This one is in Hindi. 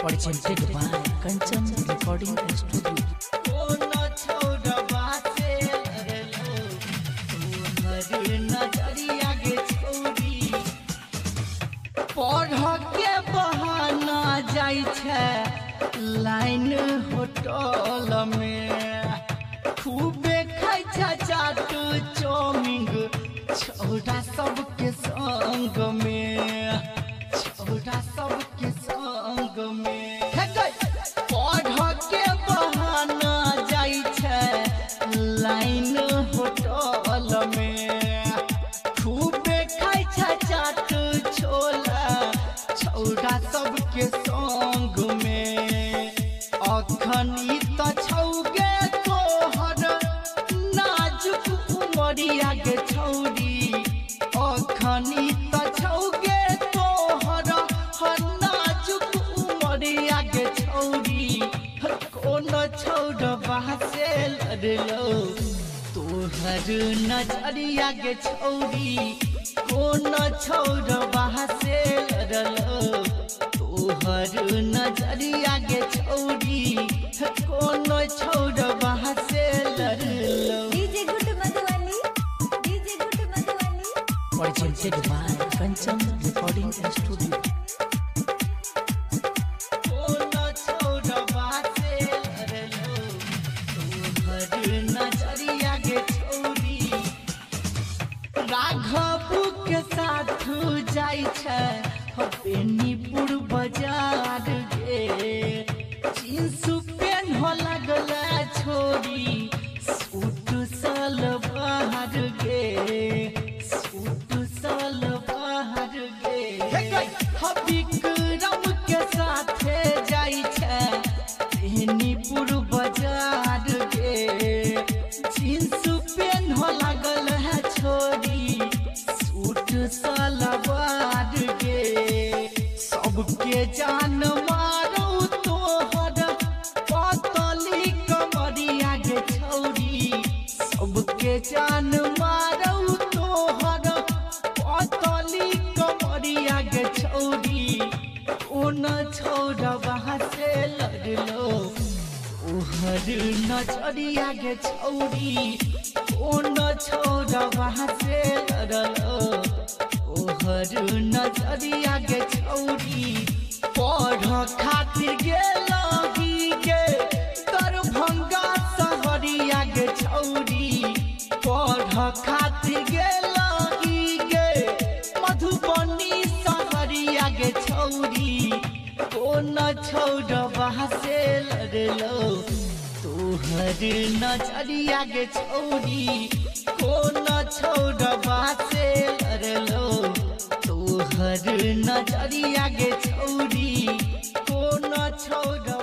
Presented by Kanchan Recording Studio. पढ़ के बहाना छै। लाइन होटल में खूबे खाइ छै चाट चाउमिन छौड़ा सबके संग में। संग में गै, पढ़ के बहाना जाइ छै लाइन होटल में। खूबे खाइ छै चाट छोला छौड़ा सबके संग में। अखनी त छौगे तोहर नाजुक उमरिया गे छौरी। अखनी कोन से लड़लो तोहर नज़रिया गे छौरी कोन छौड़बा से लड़लो तोहर नज़रिया गे छौरी कोन छौड़बा से लड़लो DJ good Madhubani DJ good Madhubani. Presented by Kanchan Recording Studio. कोन राघव के साथ जाइ छै बेनीपुर बाज़ार गे सबके जान मारो तोहर पतली कमरिया गे छौरी। सबके जान मारो तोहर पतली कमरिया गे छौरी। छौड़बा से लड़लो नज़रिया गे छौरी। छौड़बा से ओहर नज़रिया गे छौरी पढ़ खातिर गेलही गे। दरभंगा सहरिया गे छौरी पढ़ खातिर गेलही गे। मधुबनी सहरिया गे छौरी कोन लड़लो तोहर नज़रिया गे छौरी कोन लड़लो नज़रिया गे छौरी कोन छौड़